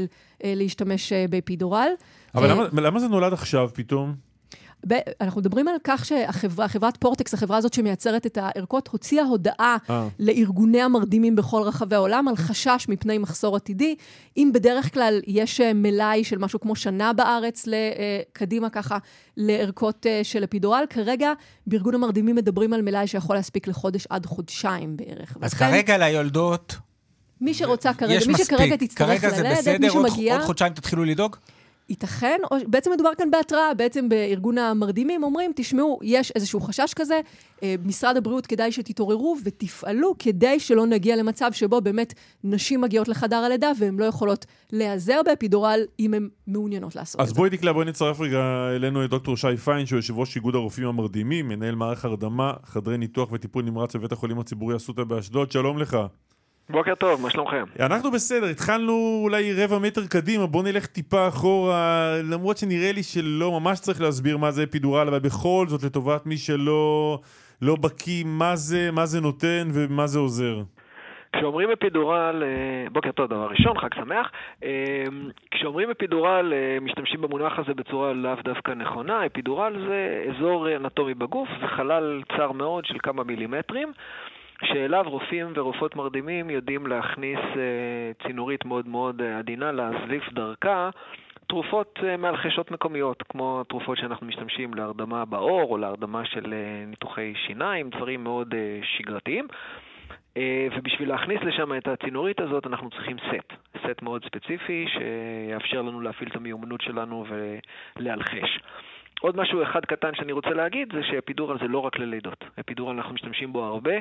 אה, להשתמש אה, באפידורל. אבל אה, למה, למה זה נולד עכשיו פתאום? אנחנו מדברים על כך שהחברה, חברת פורטקס, החברה הזאת שמייצרת את הערכות, הוציאה הודעה 아. אה. לארגוני המרדימים בכל רחבי העולם על חשש מפני מחסור עתידי. אם בדרך כלל יש אה, מלאי של משהו כמו שנה בארץ, קדימה ככה, לערכות אה, של אפידורל, כרגע בארגון המרדימים מדברים על מלאי שיכול להספיק לחודש עד חודשיים בערך. אז ולכן, כרגע ליולדות... מי שרוצה כרגע, מי שכרגע תצטרך ללדת, מי שמגיע... עוד חודשיים תתחילו לדאוג? ייתכן, או בעצם מדובר כאן בהתראה, בעצם בארגון המרדימים אומרים, תשמעו, יש איזשהו חשש כזה, אה, משרד הבריאות כדאי שתתעוררו ותפעלו כדי שלא נגיע למצב שבו באמת נשים מגיעות לחדר הלידה והן לא יכולות להיעזר באפידורל אם הן מעוניינות לעשות את זה. אז בואי דקלה, בואי נצרף רגע אלינו את דוקטור שי פיין, שהוא יושב ראש איגוד הרופאים המרדימים, מנהל מערך הרדמה, חדרי ניתוח וטיפול נמרץ בבית החולים הציבורי אסותא באשדוד, שלום לך. בוקר טוב, מה שלומכם? אנחנו בסדר, התחלנו אולי רבע מטר קדימה, בוא נלך טיפה אחורה, למרות שנראה לי שלא ממש צריך להסביר מה זה אפידורל, אבל בכל זאת, לטובת מי שלא לא בקיא, מה זה, מה זה נותן ומה זה עוזר. כשאומרים אפידורל, אה, בוקר טוב, דבר ראשון, חג שמח. אה, כשאומרים אפידורל, אה, משתמשים במונח הזה בצורה לאו דווקא נכונה. אפידורל זה אזור אנטומי בגוף, זה חלל צר מאוד של כמה מילימטרים. שאליו רופאים ורופאות מרדימים יודעים להכניס uh, צינורית מאוד מאוד uh, עדינה, להזליף דרכה תרופות uh, מהלחשות מקומיות, כמו התרופות שאנחנו משתמשים להרדמה בעור או להרדמה של ניתוחי שיניים, דברים מאוד שגרתיים. ובשביל להכניס לשם את הצינורית הזאת אנחנו צריכים סט, סט מאוד ספציפי שיאפשר לנו להפעיל את המיומנות שלנו ולהלחש. עוד משהו אחד קטן שאני רוצה להגיד זה שאפידורל זה לא רק ללידות. אפידורל אנחנו משתמשים בו הרבה,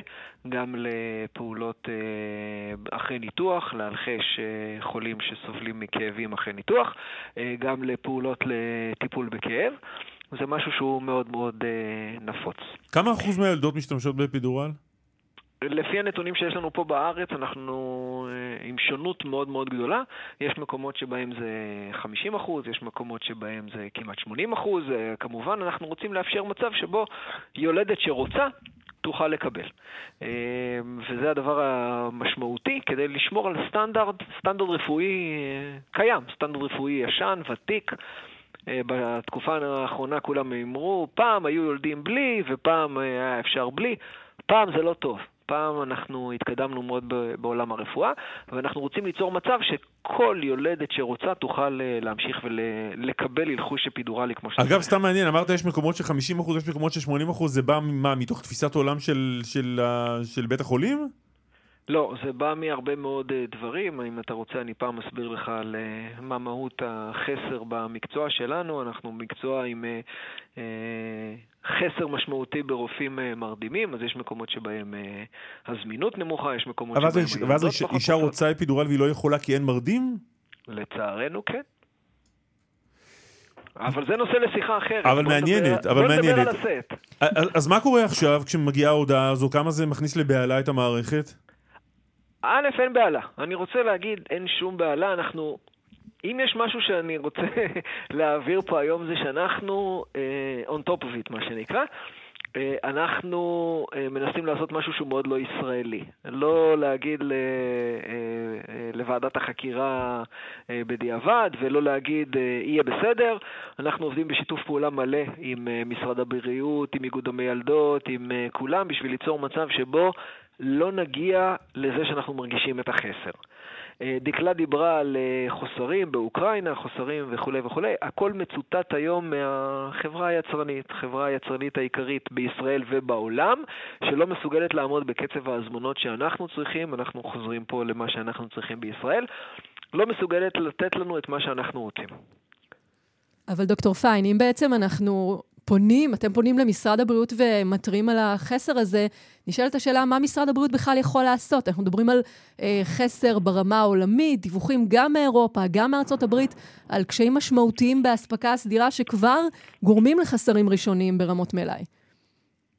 גם לפעולות אה, אחרי ניתוח, להלחש אה, חולים שסובלים מכאבים אחרי ניתוח, אה, גם לפעולות לטיפול בכאב. זה משהו שהוא מאוד מאוד נפוץ. כמה אחוז מהילדות משתמשות באפידורל? לפי הנתונים שיש לנו פה בארץ, אנחנו אה, עם שונות מאוד מאוד גדולה. יש מקומות שבהם זה 50 אחוז, יש מקומות שבהם זה כמעט 80 אחוז. אה, כמובן, אנחנו רוצים לאפשר מצב שבו יולדת שרוצה תוכל לקבל. אה, וזה הדבר המשמעותי כדי לשמור על סטנדרט, סטנדרט רפואי קיים, סטנדרט רפואי ישן, ותיק. בתקופה האחרונה כולם אמרו, פעם היו יולדים בלי ופעם היה אפשר בלי. פעם זה לא טוב. פעם אנחנו התקדמנו מאוד בעולם הרפואה, ואנחנו רוצים ליצור מצב שכל יולדת שרוצה תוכל אה, להמשיך ולקבל הלחוש אפידורלי כמו שזה. אגב, סתם מעניין, אמרת יש מקומות של 50%, יש מקומות של 80%, זה בא מה, מתוך תפיסת עולם של, של, של, של בית החולים? לא, זה בא מהרבה מאוד אה, דברים. אם אתה רוצה, אני פעם אסביר לך על אה, מה מהות החסר במקצוע שלנו. אנחנו מקצוע עם אה, חסר משמעותי ברופאים מרדימים, אז יש מקומות שבהם הזמינות נמוכה, יש מקומות שבהם... ואז אישה רוצה אפידורל והיא לא יכולה כי אין מרדים? לצערנו, כן. אבל זה נושא לשיחה אחרת. אבל מעניינת, אבל מעניינת. אז מה קורה עכשיו כשמגיעה ההודעה הזו? כמה זה מכניס לבהלה את המערכת? א', אין בהלה. אני רוצה להגיד, אין שום בהלה. אנחנו... אם יש משהו שאני רוצה להעביר פה היום זה שאנחנו uh, on top of it, מה שנקרא. Uh, אנחנו uh, מנסים לעשות משהו שהוא מאוד לא ישראלי. לא להגיד ל, לוועדת החקירה בדיעבד ולא להגיד יהיה בסדר. אנחנו עובדים בשיתוף פעולה מלא עם משרד הבריאות, עם איגוד המיילדות, עם כולם, בשביל ליצור מצב שבו לא נגיע לזה שאנחנו מרגישים את החסר. אה, דקלה דיברה על אה, חוסרים באוקראינה, חוסרים וכולי וכולי. הכל מצוטט היום מהחברה היצרנית, חברה היצרנית העיקרית בישראל ובעולם, שלא מסוגלת לעמוד בקצב ההזמנות שאנחנו צריכים, אנחנו חוזרים פה למה שאנחנו צריכים בישראל, לא מסוגלת לתת לנו את מה שאנחנו רוצים. אבל דוקטור פיין, אם בעצם אנחנו פונים, אתם פונים למשרד הבריאות ומתריעים על החסר הזה, נשאלת השאלה מה משרד הבריאות בכלל יכול לעשות. אנחנו מדברים על אה, חסר ברמה העולמית, דיווחים גם מאירופה, גם מארצות הברית, על קשיים משמעותיים באספקה הסדירה שכבר גורמים לחסרים ראשוניים ברמות מלאי.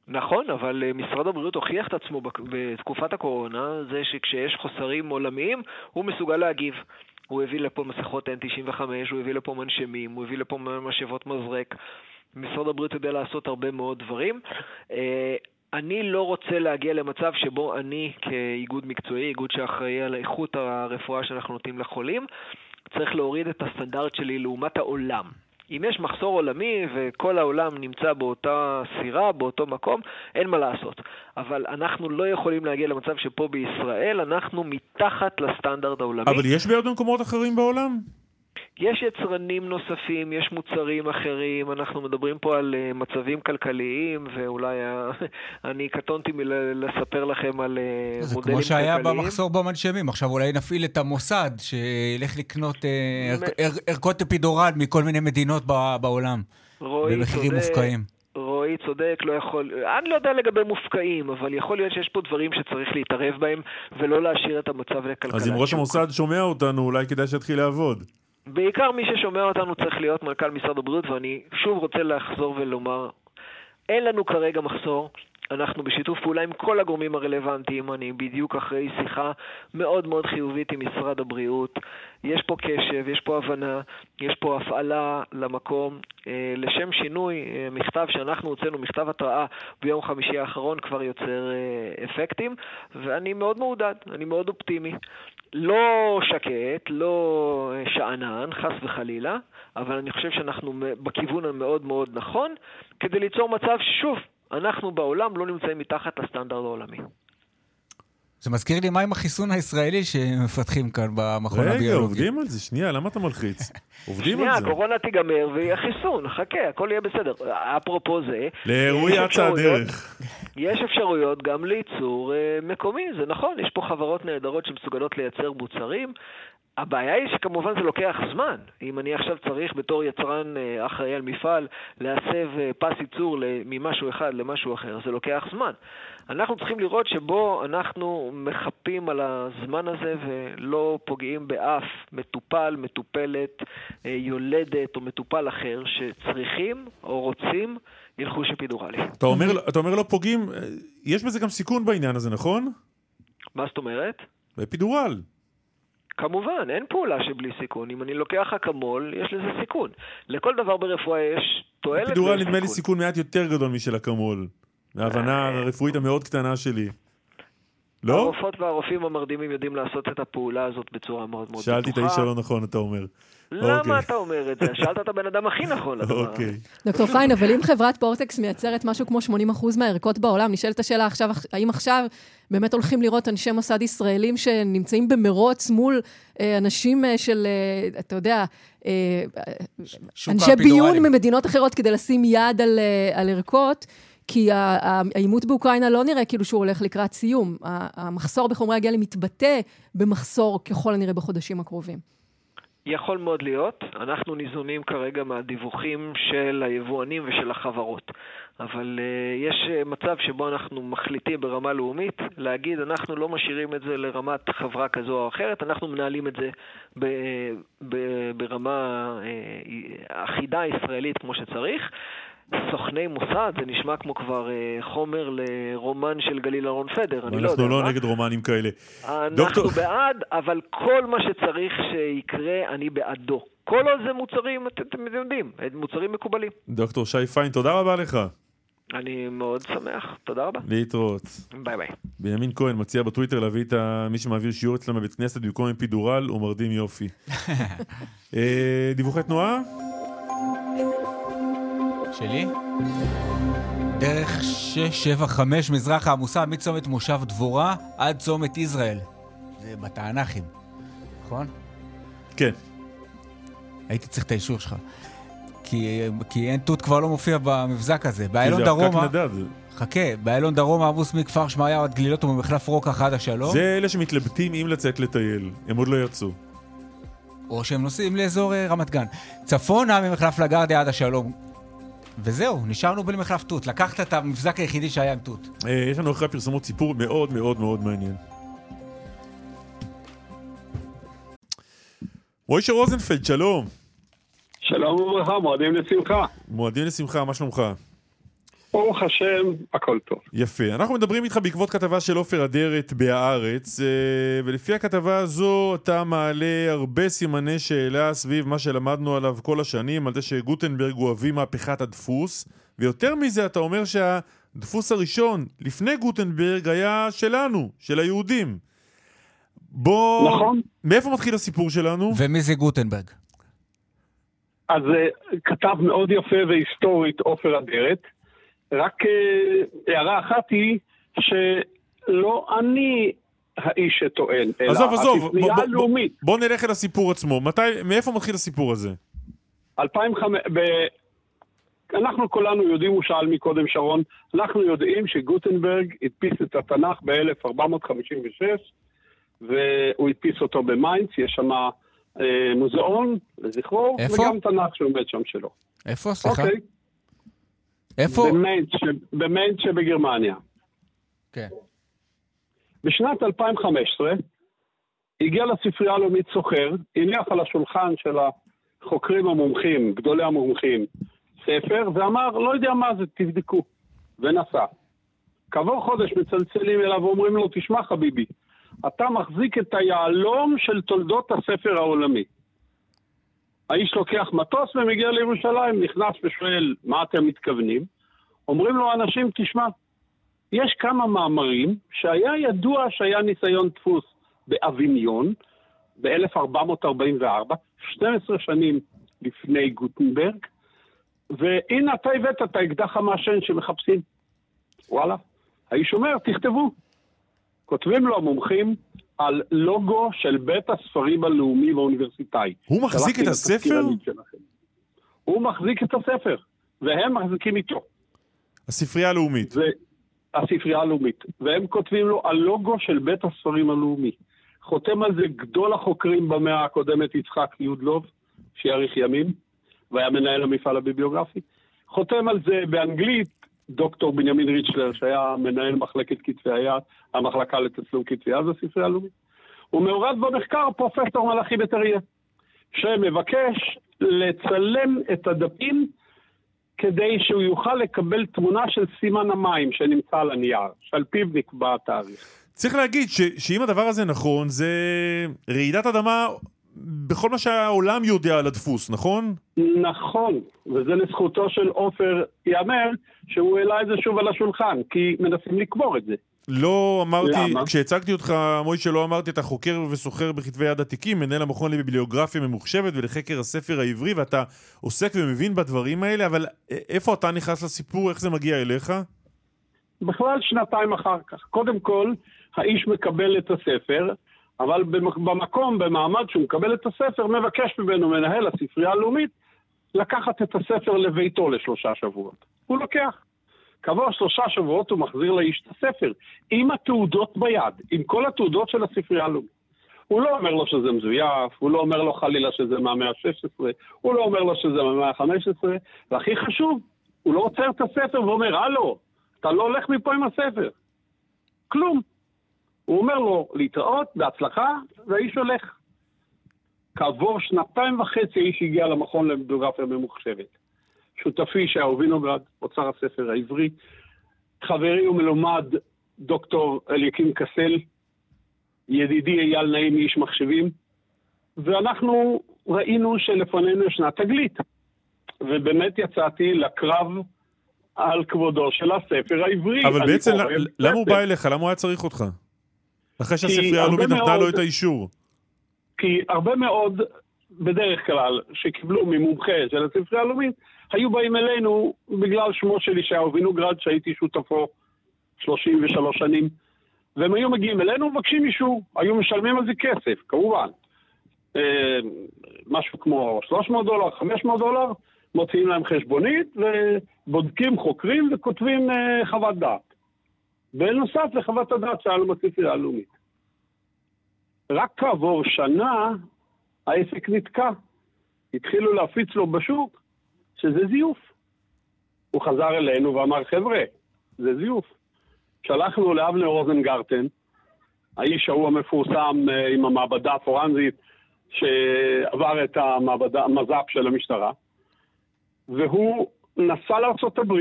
נכון, אבל אה, משרד הבריאות הוכיח את עצמו בתקופת הקורונה, זה שכשיש חוסרים עולמיים, הוא מסוגל להגיב. הוא הביא לפה מסכות N95, הוא הביא לפה מנשמים, הוא הביא לפה משאבות מזרק. משרד הבריאות יודע לעשות הרבה מאוד דברים. אה, אני לא רוצה להגיע למצב שבו אני כאיגוד מקצועי, איגוד שאחראי על איכות הרפואה שאנחנו נותנים לחולים, צריך להוריד את הסטנדרט שלי לעומת העולם. אם יש מחסור עולמי וכל העולם נמצא באותה סירה, באותו מקום, אין מה לעשות. אבל אנחנו לא יכולים להגיע למצב שפה בישראל אנחנו מתחת לסטנדרט העולמי. אבל יש בעוד מקומות אחרים בעולם? יש יצרנים נוספים, יש מוצרים אחרים, אנחנו מדברים פה על uh, מצבים כלכליים, ואולי אני קטונתי מלספר לכם על מודלים כלכליים. זה כמו שהיה במחסור במנשמים, עכשיו אולי נפעיל את המוסד, שילך לקנות uh, ערכות אפידורל מכל מיני מדינות בעולם, במחירים מופקעים. רועי צודק, לא יכול... אני לא יודע לגבי מופקעים, אבל יכול להיות שיש פה דברים שצריך להתערב בהם ולא להשאיר את המצב לכלכלה. אז אם ראש המוסד שומע אותנו, אולי כדאי שיתחיל לעבוד. בעיקר מי ששומע אותנו צריך להיות מנכ"ל משרד הבריאות, ואני שוב רוצה לחזור ולומר, אין לנו כרגע מחסור, אנחנו בשיתוף פעולה עם כל הגורמים הרלוונטיים, אני בדיוק אחרי שיחה מאוד מאוד חיובית עם משרד הבריאות. יש פה קשב, יש פה הבנה, יש פה הפעלה למקום. אה, לשם שינוי, אה, מכתב שאנחנו הוצאנו, מכתב התראה ביום חמישי האחרון כבר יוצר אה, אפקטים, ואני מאוד מעודד, אני מאוד אופטימי. לא שקט, לא שאנן, חס וחלילה, אבל אני חושב שאנחנו בכיוון המאוד מאוד נכון, כדי ליצור מצב ששוב, אנחנו בעולם לא נמצאים מתחת לסטנדרט העולמי. זה מזכיר לי מה עם החיסון הישראלי שמפתחים כאן במכון הביולוגי. רגע, עובדים על זה, שנייה, למה אתה מלחיץ? עובדים על זה. שנייה, הקורונה תיגמר ויהיה חיסון, חכה, הכל יהיה בסדר. אפרופו זה... לאירועי אצה הדרך. יש אפשרויות גם לייצור אה, מקומי, זה נכון, יש פה חברות נהדרות שמסוגלות לייצר מוצרים. הבעיה היא שכמובן זה לוקח זמן. אם אני עכשיו צריך בתור יצרן אה, אחראי על מפעל להסב אה, פס ייצור ממשהו אחד למשהו אחר, זה לוקח זמן. אנחנו צריכים לראות שבו אנחנו מחפים על הזמן הזה ולא פוגעים באף מטופל, מטופלת, יולדת או מטופל אחר שצריכים או רוצים ילחוש אפידורלי. אתה אומר, אתה אומר לא פוגעים, יש בזה גם סיכון בעניין הזה, נכון? מה זאת אומרת? אפידורל. כמובן, אין פעולה שבלי סיכון. אם אני לוקח אקמול, יש לזה סיכון. לכל דבר ברפואה יש תועלת. אפידורל נדמה לי סיכון מעט יותר גדול משל אקמול. מההבנה אה, הרפואית המאוד קטנה שלי. לא? הרופאות והרופאים המרדימים יודעים לעשות את הפעולה הזאת בצורה מאוד מאוד בטוחה. שאלתי את האיש הלא נכון, אתה אומר. למה אוקיי. אתה אומר את זה? שאלת את הבן אדם הכי נכון לדבר הזה. אוקיי. דוקטור פיין, אבל אם חברת פורטקס מייצרת משהו כמו 80% מהערכות בעולם, נשאלת השאלה עכשיו, האם עכשיו באמת הולכים לראות אנשי מוסד ישראלים שנמצאים במרוץ מול אה, אנשים אה, של, אה, אתה יודע, אנשי ביון ממדינות אחרות כדי לשים יד על ערכות? כי העימות באוקראינה לא נראה כאילו שהוא הולך לקראת סיום. המחסור בחומרי הגלם מתבטא במחסור ככל הנראה בחודשים הקרובים. יכול מאוד להיות. אנחנו ניזונים כרגע מהדיווחים של היבואנים ושל החברות. אבל uh, יש uh, מצב שבו אנחנו מחליטים ברמה לאומית להגיד, אנחנו לא משאירים את זה לרמת חברה כזו או אחרת, אנחנו מנהלים את זה ב, ב, ברמה uh, אחידה ישראלית כמו שצריך. סוכני מוסד, זה נשמע כמו כבר אה, חומר לרומן של גליל אהרון פדר, אני לא יודע. אנחנו לא נגד רומנים כאלה. אנחנו דוקטור... בעד, אבל כל מה שצריך שיקרה, אני בעדו. כל עוד זה מוצרים, אתם, אתם יודעים, מוצרים מקובלים. דוקטור שי פיין, תודה רבה לך. אני מאוד שמח, תודה רבה. להתראות. ביי ביי. בנימין כהן מציע בטוויטר להביא את מי שמעביר שיעור אצלם בבית כנסת במקום עם פידורל, הוא מרדים יופי. אה, דיווחי תנועה? שלי? דרך 675 מזרח העמוסה מצומת מושב דבורה עד צומת יזרעאל. זה בתענכים, נכון? כן. הייתי צריך את האישור שלך. כי, כי אין תות כבר לא מופיע במבזק הזה. באיילון דרומה... כי זה הפקק נדד. חכה, באיילון דרומה עמוס מכפר שמעיהו עד גלילות וממחלף רוקח עד השלום. זה אלה שמתלבטים אם לצאת לטייל. הם עוד לא יצאו. או שהם נוסעים לאזור אה, רמת גן. צפונה ממחלף לגרדיה עד השלום. וזהו, נשארנו בלי מחלף תות. לקחת את המבזק היחידי שהיה עם תות. אה, יש לנו אחרי הפרסומות סיפור מאוד מאוד מאוד מעניין. מוישה רוזנפלד, שלום. שלום וברכה, מועדים לשמחה. מועדים לשמחה, מה שלומך? ברוך השם, הכל טוב. יפה. אנחנו מדברים איתך בעקבות כתבה של עופר אדרת בהארץ, אה, ולפי הכתבה הזו אתה מעלה הרבה סימני שאלה סביב מה שלמדנו עליו כל השנים, על זה שגוטנברג הוא אבי מהפכת הדפוס, ויותר מזה אתה אומר שהדפוס הראשון לפני גוטנברג היה שלנו, של היהודים. בוא... נכון. מאיפה מתחיל הסיפור שלנו? ומי זה גוטנברג? אז uh, כתב מאוד יפה והיסטורית עופר אדרת. רק אה, הערה אחת היא שלא אני האיש שטוען, אלא עזוב, עזוב, הספרייה הלאומית. בוא, בוא נלך אל הסיפור עצמו. מתי, מאיפה מתחיל הסיפור הזה? 2005, ב... אנחנו כולנו יודעים, הוא שאל מקודם שרון, אנחנו יודעים שגוטנברג הדפיס את התנ"ך ב-1456, והוא הדפיס אותו במיינץ, יש שם אה, מוזיאון לזכרו, איפה? וגם תנ"ך שעומד שם שלו. איפה? סליחה. אוקיי. איפה? במיינץ שבגרמניה. כן. בשנת 2015 הגיע לספרייה הלאומית סוחר, הניח על השולחן של החוקרים המומחים, גדולי המומחים, ספר, ואמר, לא יודע מה זה, תבדקו. ונסע. כעבור חודש מצלצלים אליו ואומרים לו, תשמע חביבי, אתה מחזיק את היהלום של תולדות הספר העולמי. האיש לוקח מטוס ומגיע לירושלים, נכנס ושואל, מה אתם מתכוונים? אומרים לו אנשים, תשמע, יש כמה מאמרים שהיה ידוע שהיה ניסיון דפוס באביניון ב-1444, 12 שנים לפני גוטנברג, והנה אתה הבאת את האקדח המעשן שמחפשים. וואלה. האיש אומר, תכתבו. כותבים לו המומחים על לוגו של בית הספרים הלאומי והאוניברסיטאי. הוא מחזיק את הספר? הוא מחזיק את הספר, והם מחזיקים איתו. הספרייה הלאומית. ו... הספרייה הלאומית. והם כותבים לו הלוגו של בית הספרים הלאומי. חותם על זה גדול החוקרים במאה הקודמת, יצחק יודלוב, שיאריך ימים, והיה מנהל המפעל הביבליוגרפי. חותם על זה באנגלית דוקטור בנימין ריצ'לר, שהיה מנהל מחלקת כתבי היד, המחלקה לתצלום כתבי יד בספרייה הלאומית. הוא מעורב במחקר פרופסור מלאכי בטריה, שמבקש לצלם את הדפים כדי שהוא יוכל לקבל תמונה של סימן המים שנמצא על הנייר, שעל פיו נקבע התאריך. צריך להגיד ש, שאם הדבר הזה נכון, זה רעידת אדמה בכל מה שהעולם יודע על הדפוס, נכון? נכון, וזה לזכותו של עופר ייאמר שהוא העלה את זה שוב על השולחן, כי מנסים לקבור את זה. לא אמרתי, למה? כשהצגתי אותך, מוישה, לא אמרתי, אתה חוקר וסוחר בכתבי יד עתיקים, מנהל המכון לביבליוגרפיה ממוחשבת ולחקר הספר העברי, ואתה עוסק ומבין בדברים האלה, אבל איפה אתה נכנס לסיפור, איך זה מגיע אליך? בכלל שנתיים אחר כך. קודם כל, האיש מקבל את הספר, אבל במקום, במעמד שהוא מקבל את הספר, מבקש ממנו מנהל הספרייה הלאומית לקחת את הספר לביתו לשלושה שבועות. הוא לוקח. כעבור שלושה שבועות הוא מחזיר לאיש את הספר, עם התעודות ביד, עם כל התעודות של הספרייה הלאומית. הוא לא אומר לו שזה מזויף, הוא לא אומר לו חלילה שזה מהמאה ה-16, הוא לא אומר לו שזה מהמאה ה-15, והכי חשוב, הוא לא עוצר את הספר ואומר, הלו, אתה לא הולך מפה עם הספר. כלום. הוא אומר לו להתראות, בהצלחה, והאיש הולך. כעבור שנתיים וחצי האיש הגיע למכון לביוגרפיה ממוחשבת. שותפי שהיה וינוגרד, אוצר הספר העברי, חברי ומלומד דוקטור אליקים קסל, ידידי אייל נעים איש מחשבים, ואנחנו ראינו שלפנינו ישנה תגלית. ובאמת יצאתי לקרב על כבודו של הספר העברי. אבל בעצם למה הוא בא אליך? למה הוא היה צריך אותך? אחרי שהספרייה הלאומית נתנה לו את האישור. כי הרבה מאוד, בדרך כלל, שקיבלו ממומחה של הספרייה הלאומית, היו באים אלינו בגלל שמו של ישעיהו וינוגרד, שהייתי שותפו 33 שנים, והם היו מגיעים אלינו ומבקשים אישור, היו משלמים על זה כסף, כמובן. אה, משהו כמו 300 דולר, 500 דולר, מוציאים להם חשבונית ובודקים, חוקרים וכותבים אה, חוות דעת. בנוסף לחוות הדעת לו בספרייה הלאומית. רק כעבור שנה העסק נתקע. התחילו להפיץ לו בשוק שזה זיוף. הוא חזר אלינו ואמר, חבר'ה, זה זיוף. שלחנו לאבנר רוזנגרטן, האיש ההוא המפורסם אה, עם המעבדה הפורנזית, שעבר את המעבדה, המז"פ של המשטרה, והוא נסע לארה"ב,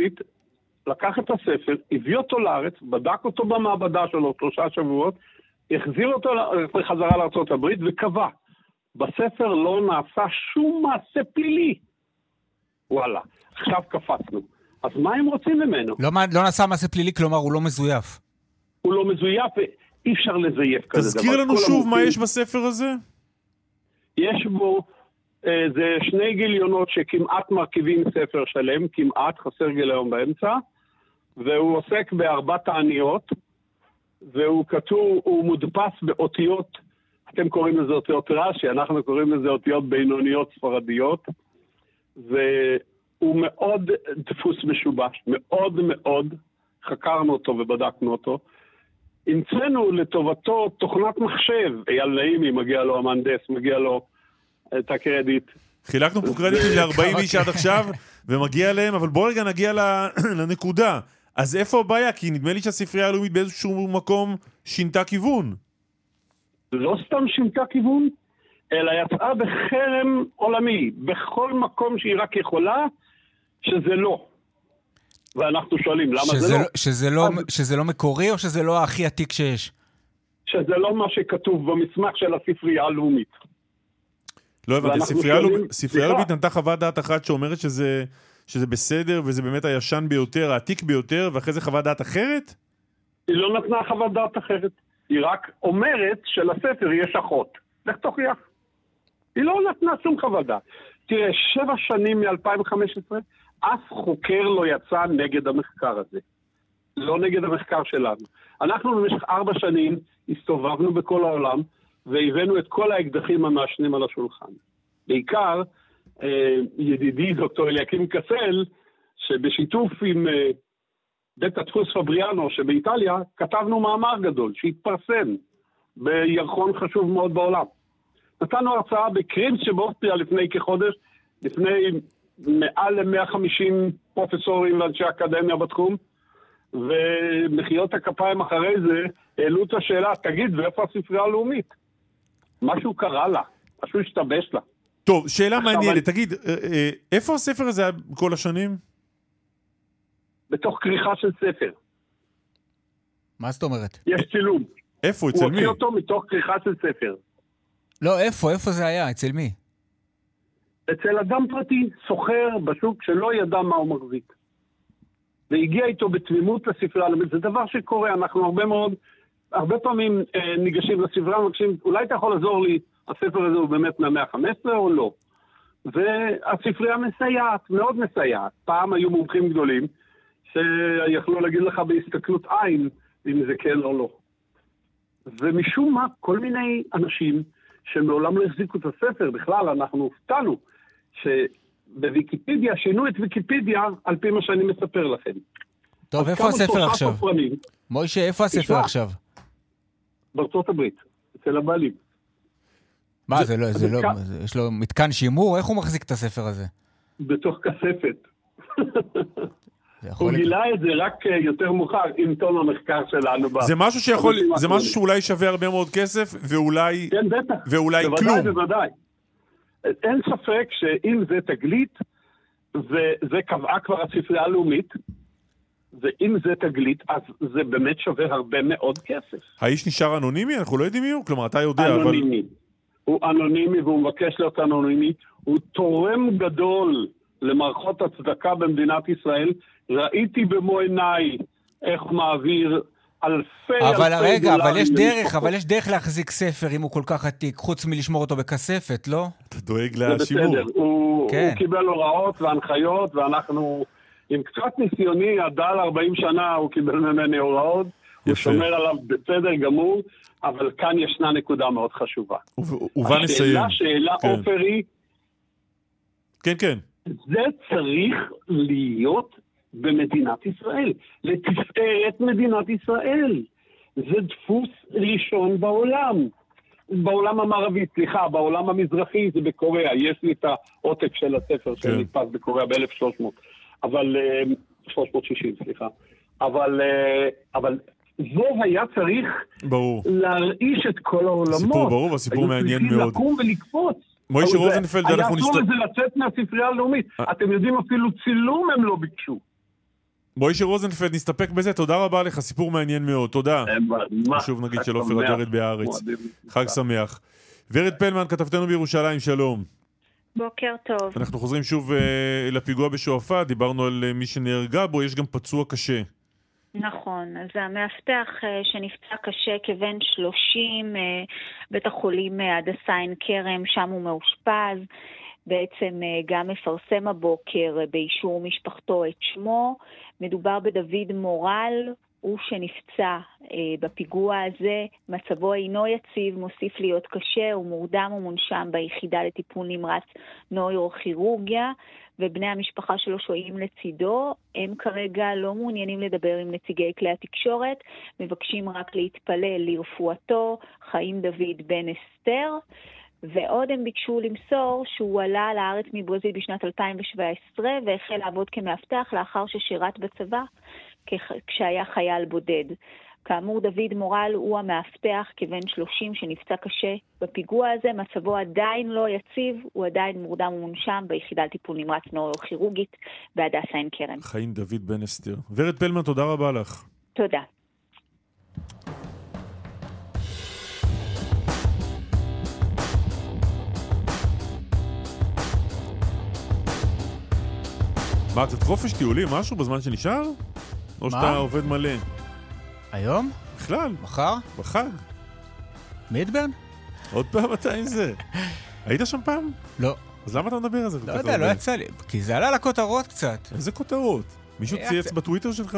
לקח את הספר, הביא אותו לארץ, בדק אותו במעבדה שלו שלושה שבועות, החזיר אותו בחזרה לארה"ב וקבע, בספר לא נעשה שום מעשה פלילי. וואלה, עכשיו קפצנו. אז מה הם רוצים ממנו? לא, לא נעשה מעשה פלילי, כלומר הוא לא מזויף. הוא לא מזויף, ואי אפשר לזייף כזה דבר. תזכיר לנו שוב המוצאים... מה יש בספר הזה. יש בו, אה, זה שני גיליונות שכמעט מרכיבים ספר שלם, כמעט, חסר גיליון באמצע, והוא עוסק בארבע תעניות, והוא כתוב, הוא מודפס באותיות, אתם קוראים לזה אותיות רש"י, אנחנו קוראים לזה אותיות בינוניות ספרדיות, והוא מאוד דפוס משובש, מאוד מאוד, חקרנו אותו ובדקנו אותו. המצאנו לטובתו תוכנת מחשב, אייל נעימי, מגיע לו המהנדס, מגיע לו את הקרדיט. חילקנו פה קרדיטים ל-40 איש עד עכשיו, ומגיע להם, אבל בואו רגע נגיע לנקודה. אז איפה הבעיה? כי נדמה לי שהספרייה הלאומית באיזשהו מקום שינתה כיוון. לא סתם שינתה כיוון, אלא יצאה בחרם עולמי, בכל מקום שהיא רק יכולה, שזה לא. ואנחנו שואלים, למה שזה זה לא? שזה לא, שזה לא מקורי או שזה לא הכי עתיק שיש? שזה לא מה שכתוב במסמך של הספרייה הלאומית. לא הבנתי, ספרייה הלאומית נתנה חוות דעת אחת שאומרת שזה, שזה בסדר וזה באמת הישן ביותר, העתיק ביותר, ואחרי זה חוות דעת אחרת? היא לא נתנה חוות דעת אחרת. היא רק אומרת שלספר יש אחות. לך תוכיח. היא לא נתנה שום חוות דעת. תראה, שבע שנים מ-2015, אף חוקר לא יצא נגד המחקר הזה. לא נגד המחקר שלנו. אנחנו במשך ארבע שנים הסתובבנו בכל העולם והבאנו את כל האקדחים המעשנים על השולחן. בעיקר, ידידי דוקטור אליקים קסל, שבשיתוף עם אה, בית הדפוס פבריאנו שבאיטליה, כתבנו מאמר גדול שהתפרסם בירחון חשוב מאוד בעולם. נתנו הרצאה בקרימס שבאוסטריה לפני כחודש, לפני מעל ל-150 פרופסורים ואנשי אקדמיה בתחום, ומחיאות הכפיים אחרי זה העלו את השאלה, תגיד, ואיפה הספרייה הלאומית? משהו קרה לה, משהו השתבש לה. טוב, שאלה מעניינת, תגיד, אה, אה, איפה הספר הזה היה כל השנים? בתוך כריכה של ספר. מה זאת אומרת? יש צילום. איפה? אצל מי? הוא הוציא אותו מתוך כריכה של ספר. לא, איפה? איפה זה היה? אצל מי? אצל אדם פרטי, סוחר בשוק שלא ידע מה הוא מחזיק. והגיע איתו בתמימות לספרייה הלאומית. זה דבר שקורה, אנחנו הרבה מאוד, הרבה פעמים אה, ניגשים לספרייה ומבקשים, אולי אתה יכול לעזור לי, הספר הזה הוא באמת מהמאה ה-15 או לא? והספרייה מסייעת, מאוד מסייעת. פעם היו מומחים גדולים שיכלו להגיד לך בהסתכלות עין אם זה כן או לא. ומשום מה, כל מיני אנשים שמעולם לא החזיקו את הספר, בכלל, אנחנו הופתענו שבוויקיפדיה שינו את ויקיפדיה על פי מה שאני מספר לכם. טוב, איפה הספר עכשיו? מוישה, איפה הספר עכשיו? בארצות הברית, אצל הבעלים. מה, זה לא, זה לא, יש לו מתקן שימור? איך הוא מחזיק את הספר הזה? בתוך כספת. הוא גילה את זה רק אה, יותר מאוחר עם תום המחקר שלנו. זה משהו שיכול, זה משהו שאולי שווה הרבה מאוד כסף, ואולי, כן, בטח. ואולי בוודאי, כלום. בוודאי, בוודאי. אין ספק שאם זה תגלית, וזה קבעה כבר הספרייה הלאומית, ואם זה תגלית, אז זה באמת שווה הרבה מאוד כסף. האיש נשאר אנונימי? אנחנו לא יודעים מי הוא? כלומר, אתה יודע, אבל... אנונימי. הוא אנונימי והוא מבקש להיות אנונימי. הוא תורם גדול למערכות הצדקה במדינת ישראל. ראיתי במו עיניי איך הוא מעביר אלפי אבל אלפי רגע, אבל יש דרך, אבל יש דרך להחזיק ספר אם הוא כל כך עתיק, חוץ מלשמור אותו בכספת, לא? אתה דואג לשימור. זה בסדר, הוא, כן. הוא קיבל הוראות והנחיות, ואנחנו, עם קצת ניסיוני, הדל 40 שנה, הוא קיבל ממני הוראות, הוא שומר עליו בסדר גמור, אבל כאן ישנה נקודה מאוד חשובה. ובה נסיים. השאלה שאלה כן. עופר היא... כן, כן. זה צריך להיות במדינת ישראל, לתפארת מדינת ישראל. זה דפוס ראשון בעולם. בעולם המערבי, סליחה, בעולם המזרחי זה בקוריאה, יש לי את העותק של הספר כן. שנתפס בקוריאה ב-1300, אבל, 360, אה, סליחה. אבל, אה, אבל זה היה צריך ברור. להרעיש את כל העולמות. סיפור ברור והסיפור מעניין מאוד. היו צריכים לקום ולקפוץ. מוישה רוזנפלד, אנחנו נסתכל... היה אסור לזה לצאת מהספרייה הלאומית. אה. אתם יודעים, אפילו צילום הם לא ביקשו. מוישה רוזנפלד, נסתפק בזה, תודה רבה לך, סיפור מעניין מאוד, תודה. שוב נגיד של עופר אדרת בהארץ. חג שמח. ורד פלמן, כתבתנו בירושלים, שלום. בוקר טוב. אנחנו חוזרים שוב uh, לפיגוע בשועפאט, דיברנו על מי שנהרגה בו, יש גם פצוע קשה. נכון, אז המאבטח uh, שנפצע קשה כבן 30, uh, בית החולים הדסה עין כרם, שם הוא מאושפז. בעצם גם מפרסם הבוקר באישור משפחתו את שמו. מדובר בדוד מורל, הוא שנפצע אה, בפיגוע הזה, מצבו אינו יציב, מוסיף להיות קשה, הוא מורדם ומונשם ביחידה לטיפול נמרץ נוירוכירורגיה, ובני המשפחה שלו שוהים לצידו. הם כרגע לא מעוניינים לדבר עם נציגי כלי התקשורת, מבקשים רק להתפלל לרפואתו, חיים דוד בן אסתר. ועוד הם ביקשו למסור שהוא עלה לארץ מברזיל בשנת 2017 והחל לעבוד כמאבטח לאחר ששירת בצבא כשהיה חייל בודד. כאמור, דוד מורל הוא המאבטח כבן 30 שנפצע קשה בפיגוע הזה, מצבו עדיין לא יציב, הוא עדיין מורדם ומונשם ביחידה לטיפול נמרץ נוירוכירורגית בהדסה עין כרם. חיים דוד בן אסתר. ורד פלמן, תודה רבה לך. תודה. מה, קצת חופש טיולי, משהו בזמן שנשאר? או שאתה עובד מלא? היום? בכלל. מחר? בחג. מידברן? עוד פעם אתה עם זה. היית שם פעם? לא. אז למה אתה מדבר על זה? לא יודע, לא יצא לי. כי זה עלה לכותרות קצת. איזה כותרות? מישהו צייץ בטוויטר שלך?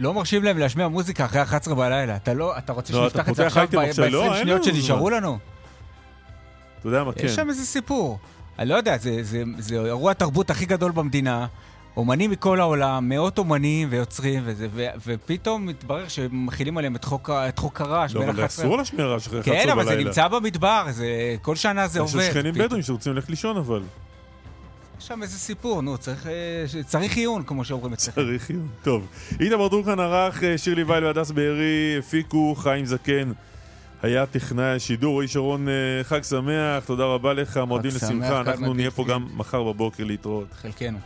לא מרשים להם להשמיע מוזיקה אחרי 11 בלילה. אתה לא, אתה רוצה לא, שנפתח את זה עכשיו ב-20 לא, שניות שנשארו לנו? אתה יודע מה, כן. יש שם איזה סיפור. אני לא יודע, זה אירוע התרבות הכי גדול במדינה. אומנים מכל העולם, מאות אומנים ויוצרים, וזה, ו, ופתאום מתברר שמכילים עליהם את חוק, את חוק הרעש לא, בין 11... אבל אסור להשמיע רעש אחרי 11 בלילה. כן, אבל זה נמצא במדבר, זה, כל שנה זה עובד. יש שכנים בדואים שרוצים ללכת לישון, אבל. יש שם איזה סיפור, נו, צריך, אה, צריך עיון, כמו שאומרים אצלכם. צריך עיון, טוב. איתמר דורקן ערך, אה, שירלי וייל והדס בארי, הפיקו, חיים זקן. היה טכנאי השידור, רועי שרון, אה, חג שמח, תודה רבה לך, מועדים לשמחה, אנחנו נהיה פה גם מחר בבוקר להתראות. חלקנו.